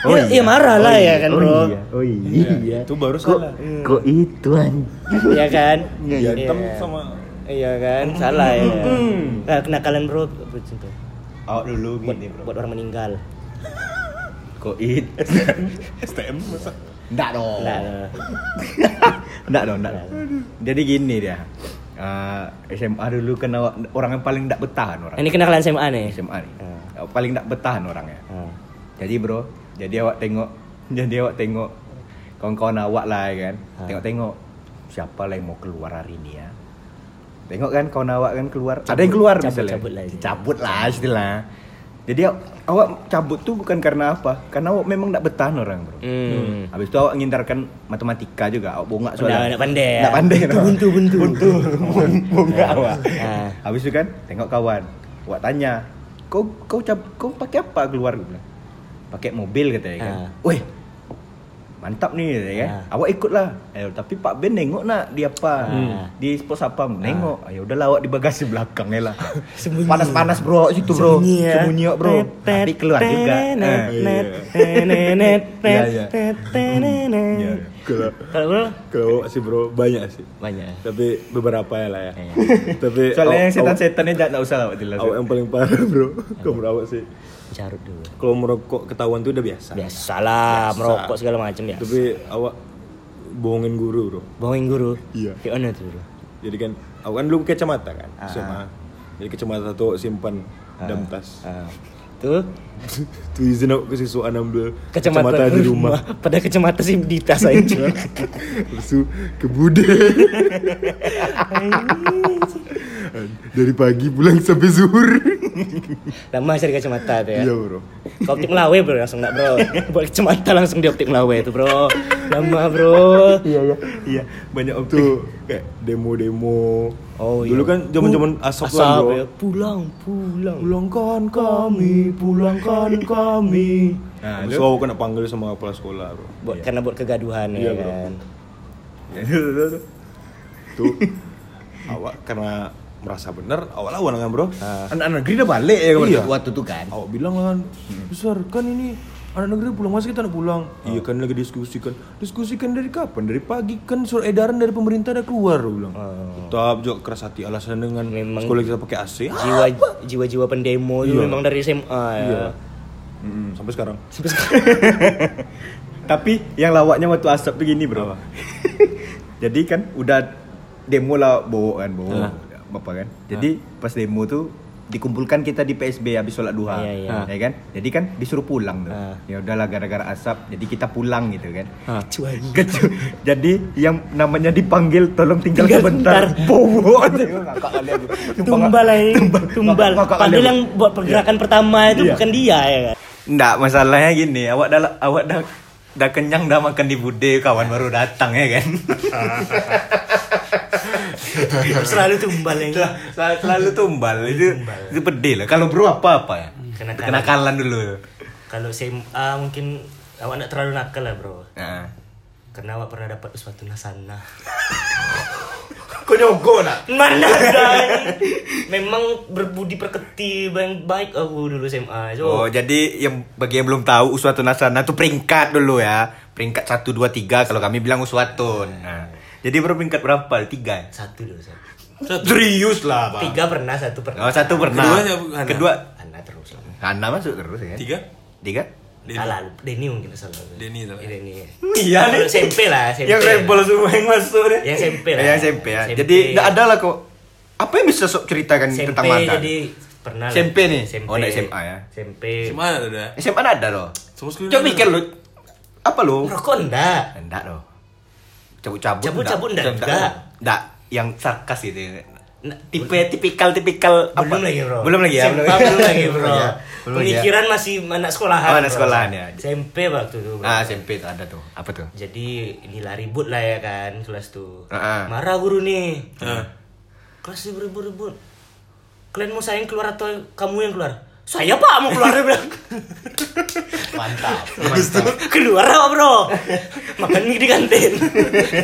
Oh ya, ya marah lah ya kan bro, Oh iya. Oh iya. Itu baru salah. Kok itu an? Iya kan? Iya. sama Iya kan, salah ya. Nah, kenakalan bro, itu? Awak dulu buat, gini bro. buat orang meninggal. Kok it? STM masa. Enggak dong. Nah, nah. Enggak dong. Jadi gini dia. Eh, SMA dulu kan orang yang paling enggak betahan orang. Ini kenakalan SMA nih. SMA nih. Awak paling enggak betahan orangnya. Ah. Jadi bro, jadi awak tengok, jadi awak tengok kawan-kawan awak lah kan. Tengok-tengok siapa lah yang mau keluar hari ini ya. Tengok kan kawan awak kan keluar. Ada yang keluar cabut, misalnya. cabut lah. Cabut lah istilah. Jadi aw- awak cabut tuh bukan karena apa? Karena awak memang enggak betahan orang bro. Hmm. Habis itu awak ngindarkan matematika juga, awak bongak soalnya. nggak pandai? Nggak pandai. Buntu, buntu, buntu. Buntu. Bongak awak. Habis itu kan tengok kawan. Awak tanya, "Kau kau cab, kau pakai apa keluar?" Bilang. Pakai mobil katanya kan. Ah. Weh. Mantap nih katanya kan. Ah. Awak ikutlah. Eh, tapi Pak Ben nengok nak di apa? Ah. Di pos apa? Nengok. Ayo udahlah awak di bagasi belakang ya lah. Panas-panas bro situ bro. Sembunyi ya. Sembunyi ya, bro. Tapi keluar juga. Eh. Kalau Kalau sih bro banyak sih. banyak. Tapi beberapa ya lah ya. Tapi Soalnya yang setan-setannya jangan usah lah awak yang paling parah bro. Kamu awak sih. Carut dulu. Kalau merokok ketahuan tuh udah biasa. Biasalah Biasa. merokok segala macam ya. Tapi awak bohongin guru bro. Bohongin guru. Iya. Kayak mana tuh bro? Jadi kan awak kan dulu kacamata kan Ah. SMA. Jadi kacamata tuh simpan dalam tas. Ah. Tuh Tuh izin aku ke siswaan ambil kacamata, di rumah. Pada kacamata sih di tas aja. Terus ke bude. Dari pagi pulang sampai zuhur. Lama cari kacamata tuh ya. Iya bro. Kau optik Melawe bro langsung nak bro. Buat kacamata langsung di optik Melawe itu bro. Lama bro. Iya iya. Iya, banyak waktu. Tuh kayak demo-demo. Oh, Dulu iya. kan zaman-zaman asap, Asap kan bro. ya. Pulang, pulang. Pulangkan kami, pulangkan kami. Nah, Nah, itu- aku kena panggil sama kepala sekolah bro. Buat karena buat kegaduhan Iya, ya bro. kan. Tuh awak karena merasa benar, awak lawan kan bro. Anak-anak negeri udah balik ya Iya. waktu itu kan. Awak bilang kan, besar kan ini anak negeri pulang masa kita nak pulang? Iya kan lagi diskusikan. Diskusikan dari kapan? Dari pagi kan surat edaran dari pemerintah udah keluar, bilang. Tetap juga keras hati alasan dengan Memang- sekolah kita pakai AC. Jiwa jiwa-jiwa pendemo itu Iya. memang dari SMA ya. Iya. Mm, sampai sekarang. Sampai sekarang. Tapi yang lawaknya waktu asap begini bro. Jadi kan udah demo lah bawa kan bawa Ah. bapak kan. Jadi pas demo tuh dikumpulkan kita di PSB habis sholat duha, Iya, iya. ya kan? Jadi kan disuruh pulang tuh. Ya udahlah gara-gara asap, jadi kita pulang gitu kan. Cuan. Kecu- jadi yang namanya dipanggil tolong tinggal, Tinggal sebentar. Bobo. Tumbal aja. Tumbal. Aku. yang buat pergerakan pertama itu Iya. bukan dia ya kan. Enggak, masalahnya gini, awak dah awak dah dah kenyang dah makan di bude kawan baru datang ya kan. Selalu tumbal yang Sel- selalu tumbal itu itu pedih lah. Kalau bro apa apa ya? Kenakalan. Kenakalan dulu. Kalau SMA mungkin awak nak terlalu nakal lah bro. Nah, Karena awak pernah dapat sesuatu nasana. Kau nyogok nak? Mana ada? Memang berbudi pekerti baik baik aku dulu SMA. So, Oh, jadi yang bagi yang belum tahu Uswatun Hasana itu peringkat dulu ya. Peringkat 1 2 3 kalau kami bilang Uswatun. Nah, jadi berapa peringkat berapa? Tiga. satu dulu satu. Serius lah, Bang. Tiga pernah, satu pernah. Oh, satu pernah. Keduanya bukan. Kedua Anda terus lah. Hana masuk terus ya. Tiga? Tiga? Denny. Salah, Denny mungkin salah. Denny salah. Iya, Denny. Iya nih. SMP lah, SMP. Yang rebel semua yang masuk deh. Yang SMP lah. Yang SMP ya. Jadi enggak ada lah kok. Apa yang bisa sok ceritakan SMP tentang mantan? jadi pernah lah. SMP nih? SMP. Oh, enggak SMA ya? SMP. Gimana ada? SMA ada loh. Semua sekolah Coba mikir lu. Apa lu? Rokok enggak. Enggak loh. Cabut-cabut. Cabut-cabut enggak juga. Enggak, yang sarkas gitu. Tipe tipikal tipikal belum lagi bro Belum lagi ya. SMP belum lagi bro Belum ya. Belum ya. pemikiran masih anak sekolahan Oh, anak bro. sekolahan ya. SMP waktu itu bro. Ah, SMP tuh ada tuh. Apa tuh? jadi inilah ribut lah ya kan kelas tuh Ah, ah. marah guru nih Ah. kelas tuh ribut-ribut kalian mau saya yang keluar atau kamu yang keluar saya pak mau keluar dia bilang Mantap. keluar apa bro makan mie di kantin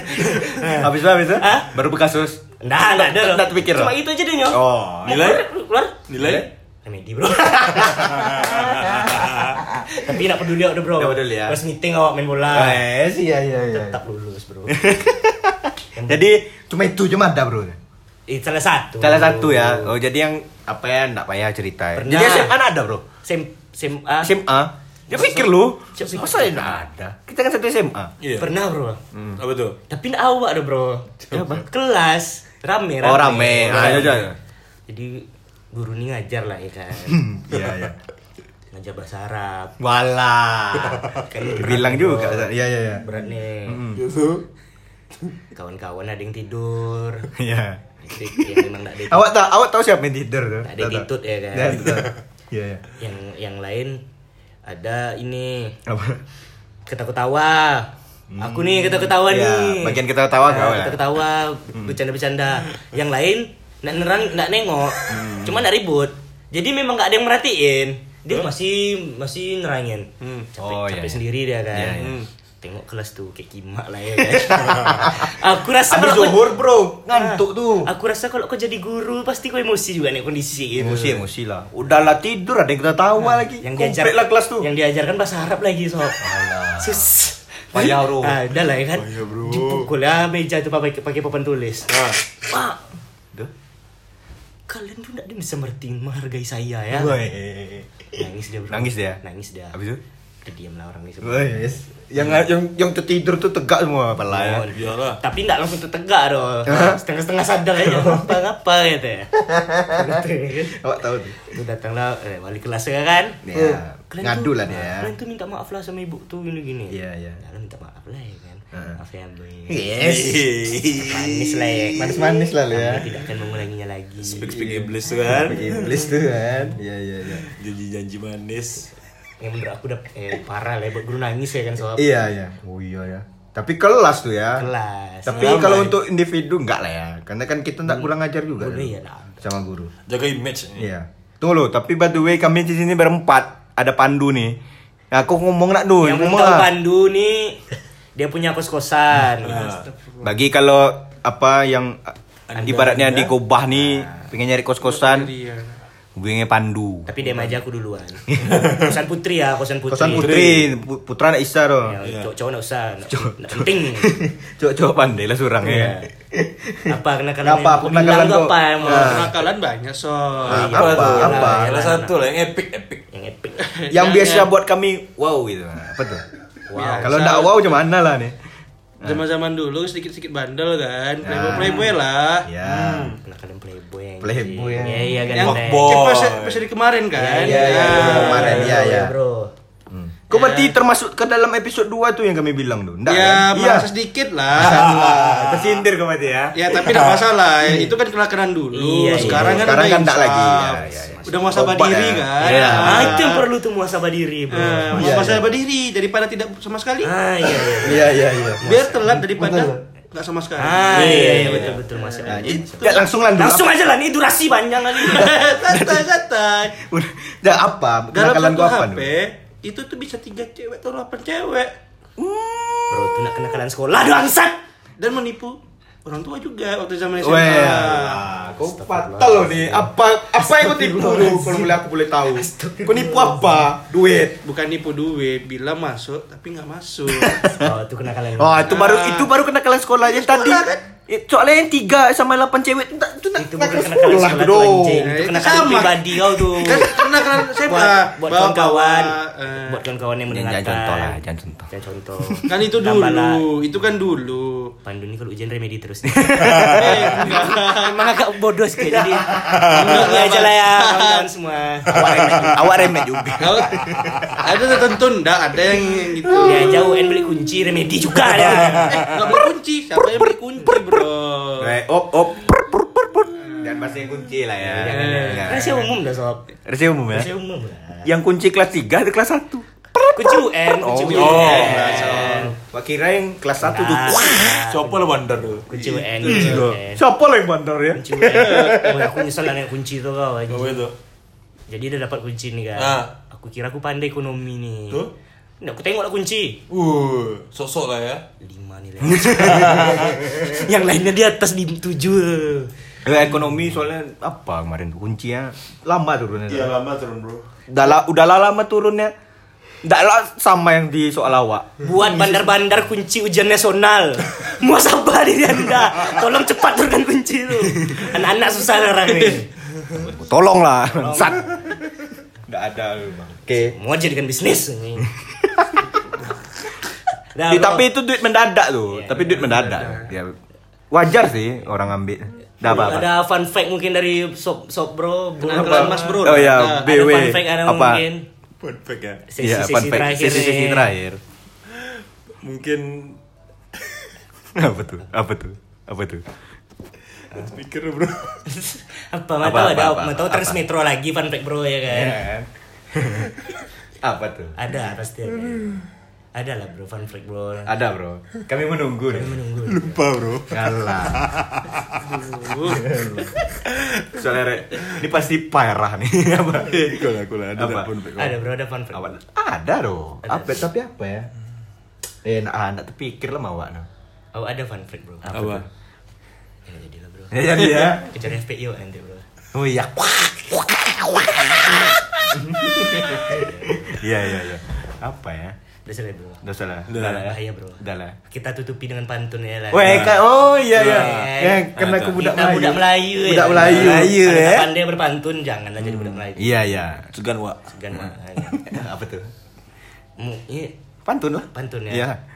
Habis itu habis itu? Hah? Baru berkasus. Nggak, nggak ada. Nggak terpikir Cuma itu aja deh nyok. Oh, nilai? keluar. Nilai? Remedi bro. Tapi nggak peduli udah bro. Nggak peduli ya. Pas meeting awak main bola. Eh, iya iya iya. Tetap lulus bro. Jadi cuma itu cuma ada, Bro. Eh, salah satu. Salah satu ya. Oh, jadi yang apa ya enggak payah cerita. ya. Pernah. Jadi SMA ada, Bro. Sem SMA. SMA. Ya pikir lu. Masa enggak ada? Kita kan satu SMA. Iya. Pernah bro. Apa tuh? Tapi nggak awak ada bro. Kelas rame rame. Oh, rame. Ah, iya, iya. Jadi guru ini ngajar lah ya kan. Iya, iya. ngajar bahasa Arab. Walah. Kan berat, Bilang juga. Iya, iya, iya. Berat nih. Kawan-kawan ada yang tidur. Iya. Jadi yang memang tidak Awak tahu awak tahu siapa yang tidur tuh? Tahu. titut ya kan? Tahu. Iya, iya. yang yang lain ada ini Apa? ketawa-ketawa. Aku nih ketawa-ketawa Ya, nih. bagian ketawa-tawa Nah, kau ya? Ketawa-ketawa, bercanda-bercanda. Yang lain nak nerang nak nengok. Cuma nak ribut. Jadi memang nggak ada yang merhatiin. Dia masih masih nerangin. Capek, Oh, capek iya. sendiri dia kan. Iya, iya. Hmm. Tengok kelas tuh kayak kimak lah ya kan. Aku rasa Habis kalau zuhur, Bro. Ngantuk tuh. Aku rasa kalau kau jadi guru pasti kau emosi juga nih kondisi gitu. Emosi, emosi lah. Udahlah tidur, ada yang kita tawa lagi. yang diajar lah kelas tuh. Yang diajarkan bahasa Arab lagi sob. Sus. Payah, bro. Ah, udah lah ya kan. Payah, bro. Dipukul lah meja tuh pakai pakai papan tulis. Ah. Pak, kalian tuh tidak bisa merti menghargai saya ya. Nangis dia bro. Nangis dia? Nangis dia. Habis itu? Udah diam lah orang ini semua. Woi, yes. Yang yang yang tertidur tuh tegak semua pala ya. Oh, Iyalah. Tapi tidak langsung tertegak doh. Setengah-setengah sadar aja. Apa-apa gitu ya. Gitu ya. Awak tahu tuh. Lu datanglah eh, wali kelas ya kan? Ya, Kalian ngadu tuh- lah dia ya. Kalian tuh minta maaf lah sama ibu tuh gini gini. Iya, iya. Ya, lu minta maaf lah ya kan. Heeh. Maaf ya boy. Yes. Manis lah ya. Manis-manis lah ya. Kami tidak akan mengulanginya lagi. Speak speak iblis tuh kan. Iblis tuh kan. Iya iya iya. Janji-janji manis. Yang menurut aku udah eh, parah lah ya buat guru nangis ya kan soal Iya iya. Oh iya ya. Tapi kelas tuh ya. kelas. Tapi kalau untuk individu enggak lah ya. Karena kan kita enggak kurang ajar juga. Guru kan, iya lah. Sama guru. Jaga image. Iya. Tunggu lo, tapi by the way kami di sini berempat. Ada Pandu nih. Nah, aku ngomong nak dulu, Yang ngomong tahu lah. Pandu nih dia punya kos-kosan. Bagi kalau apa yang Anda- ibaratnya Anda? di Kobah nih pengen nyari kos-kosan, hubungi Pandu. Tapi dia aja aku duluan. kosan putri ya, kosan putri. Kosan Putri, Pu- Putra nak Isa tuh. Ya, cowok-cowok nggak usah, nggak penting. Coba-coba pandai lah surang Iya. ya. apa kenakalan Apa, kenakalan tuh kau? apa yang mau Ah. Kenakalan banyak so. Ah, iya, apa iya, iya, Apa? iya. Salah satu lah yang epic epic. yang epic. Yang biasa buat kami wow gitu. Apa tuh? Wow. Kalau enggak wow macam mana lah nih? Zaman-zaman dulu sedikit-sedikit bandel kan. Playboy playboy lah. Ya. Kenakalan playboy yang Playboy Iya, yang- iya kan. Yang pas pas dari kemarin kan. Iya, iya, Nah, iya, kemarin, iya, iya. Bro. Kau berarti termasuk ke dalam episode 2 tuh yang kami bilang tuh. Enggak Ya, kan? merasa sedikit lah. Tersindir kau berarti ya. Ya tapi tidak masalah, itu kan kenakalan dulu. Iya, iya. Sekarang kan Sekarang kan enggak insaf. lagi. Ya, ya, ya. Udah muasabah diri ya. kan. Iya. Ah, itu yang perlu tuh muasabah diri, bro. Eh, Iya, muasabah diri daripada tidak sama sekali. Ah, iya iya. Iya, iya, iya. Biar telat daripada nggak sama sekali. Ah, iya iya betul betul Nah, muasabah. Enggak langsung lah. Langsung aja lah nih durasi panjang kali. santai santai. Udah, dah apa? Dalam satu gua apa HP dulu? Itu tuh bisa tiga cewek atau delapan cewek. Hmm, Bro, itu nak kenakalan sekolah bangsat. Dan menipu orang tua juga waktu zaman Weh, SMA. kau fatal loh nih. Apa apa yang kau tipu lu? Kalau boleh aku boleh tahu. Kau nipu apa? Duit. Bukan nipu duit, bilang masuk tapi nggak masuk. Oh, itu kenakalan. Oh, itu baru itu baru kenakalan sekolah yang tadi. Soalnya yang tiga sama delapan cewek itu tak- itu nak itu bukan kenakalan sekolah tuh anjing. Eh, Itu kenakalan sama. pribadi kau tuh. kan pernah kan saya buat buat kawan-kawan, eh, buat kawan-kawan yang mendengarkan. Jangan contoh lah, jangan contoh. Jangan contoh. kan itu dulu, itu kan dulu. Pandu ini kalau ujian remedi terus. Eh, enggak. Emang agak bodoh sih jadi. Ini aja lah ya kawan-kawan semua. Awak remet juga. Ada tertentu enggak ada yang gitu. Ya jauh en beli kunci remedi juga ya. Enggak beli kunci, siapa yang beli kunci? Eh, op op. Jangan bahasa yang kunci lah ya. Ya. Rahasia umum dah sob. Rahasia umum ya. Rahasia umum lah. Yang kunci kelas 3 atau kelas 1? Kunci UN, kunci Oh, UN. oh, Wah kira yang kelas 1 tuh. Nah, Siapa lah bandar tuh? Kunci UN, kunci UN. Siapa lah yang bandar ya? Kunci UN. Oh, aku nyesel naik kunci tuh kau? Jadi dia dapat kunci nih kan. Ah. Aku kira aku pandai ekonomi nih. Tuh? Nggak, aku tengok lah kunci. Uh, sok-sok lah ya. Lima nih Yang lainnya di atas di tujuh. Eh, ekonomi soalnya apa kemarin tuh kuncinya lama turunnya. Iya lama turun bro. Udah, la- udah lah lama turunnya. Nggak lah sama yang di soal awak. Buat bandar-bandar kunci ujian nasional. Mau sabar diri anda. Tolong cepat turunkan kunci itu. Anak-anak susah sekarang ini. Tolong lah, sat. Nggak ada lu, Bang. Oke. Mau jadikan bisnis ini. Dah, Di- tapi itu duit mendadak tuh. Iya, tapi duit mendadak. Ya, wajar sih orang ambil. Dah apa, apa? Ada fun fact mungkin dari sob sob bro. Kenakalan Mas Bro. Oh ya, Ada- Ada BW. fun fact ada apa? mungkin. Perfect ya. Iya, Sesi-sesi fun fact. terakhir Sesi-sesi nih. terakhir. Mungkin apa tuh? Apa tuh? Apa tuh? pikir bro. Apa? Apa, Mau tahu apa, ada apa, mau tahu apa? Transmetro lagi fun fact bro ya kan? apa tuh? Ada pasti ada. Ada lah bro fun fact bro. Ada bro. Kami menunggu nih. Menunggu. Lupa bro. Ngalah. Soalnya Re, ini pasti parah nih. apa? Aku lah, aku lah. Ada Apa? tak pun. Ada bro ada fun fact. Apa? Ada dong. Apa tapi apa ya? Eh, nak ah, nak terpikir lah mawak no. Oh ada fun fact bro. Apa? Ya jadi lah bro. Ya jadi ya. Kejar FPI yuk nanti bro. Oh iya. Iya iya iya. Apa ya? Udah selesai bro. Udah salah. Udah lah ya. Bahaya bro. Udah lah. Kita tutupi dengan pantun ya lah. Weh, kan, oh iya iya. Nah. Ya, karena aku budak Melayu. budak Melayu ya. Budak Melayu. Melayu ya. pandai berpantun janganlah jadi budak Melayu. Iya iya. Segan wa. Segan mah. Apa tuh? Mu- Ini Pantun lah. pantun ya. Iya.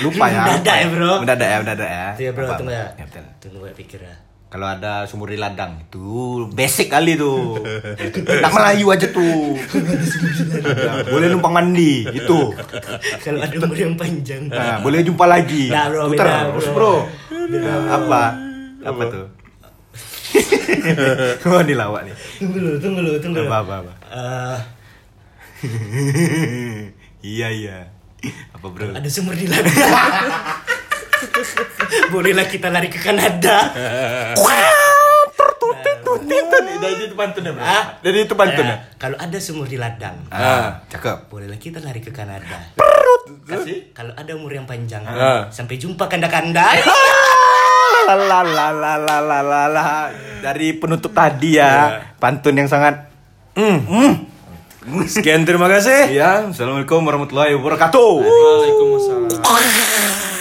Lupa ya. Mendadak ya, bro. Mendadak ya, mendadak ya. Ya bro, tunggu ya. Ya. Tunggu gue pikir ya. Kalau ada sumur di ladang itu basic kali tuh. Tak Melayu aja tuh. boleh numpang mandi itu. Kalau ada umur yang panjang. Nah, boleh jumpa lagi. Nah, bro, Putar beda, bro. bro. Nah, apa? Apa tuh? oh, ini lawak nih. Tunggu dulu, tunggu dulu, tunggu dulu. Apa apa apa. Eh, iya iya. Apa bro? ada sumur di ladang. Bolehlah kita lari ke Kanada. Dari itu pantun ya. Ah? Dari itu pantun ya. Nah, Kalau ada sumur di ladang, Ah, cakep. bolehlah kita lari ke Kanada. Kasih. Kalau ada umur yang panjang, Ah. sampai jumpa kanda-kanda. La la. Dari penutup tadi ya, pantun yang sangat Sekian terima kasih. Ya, Assalamualaikum warahmatullahi wabarakatuh. Waalaikumsalam.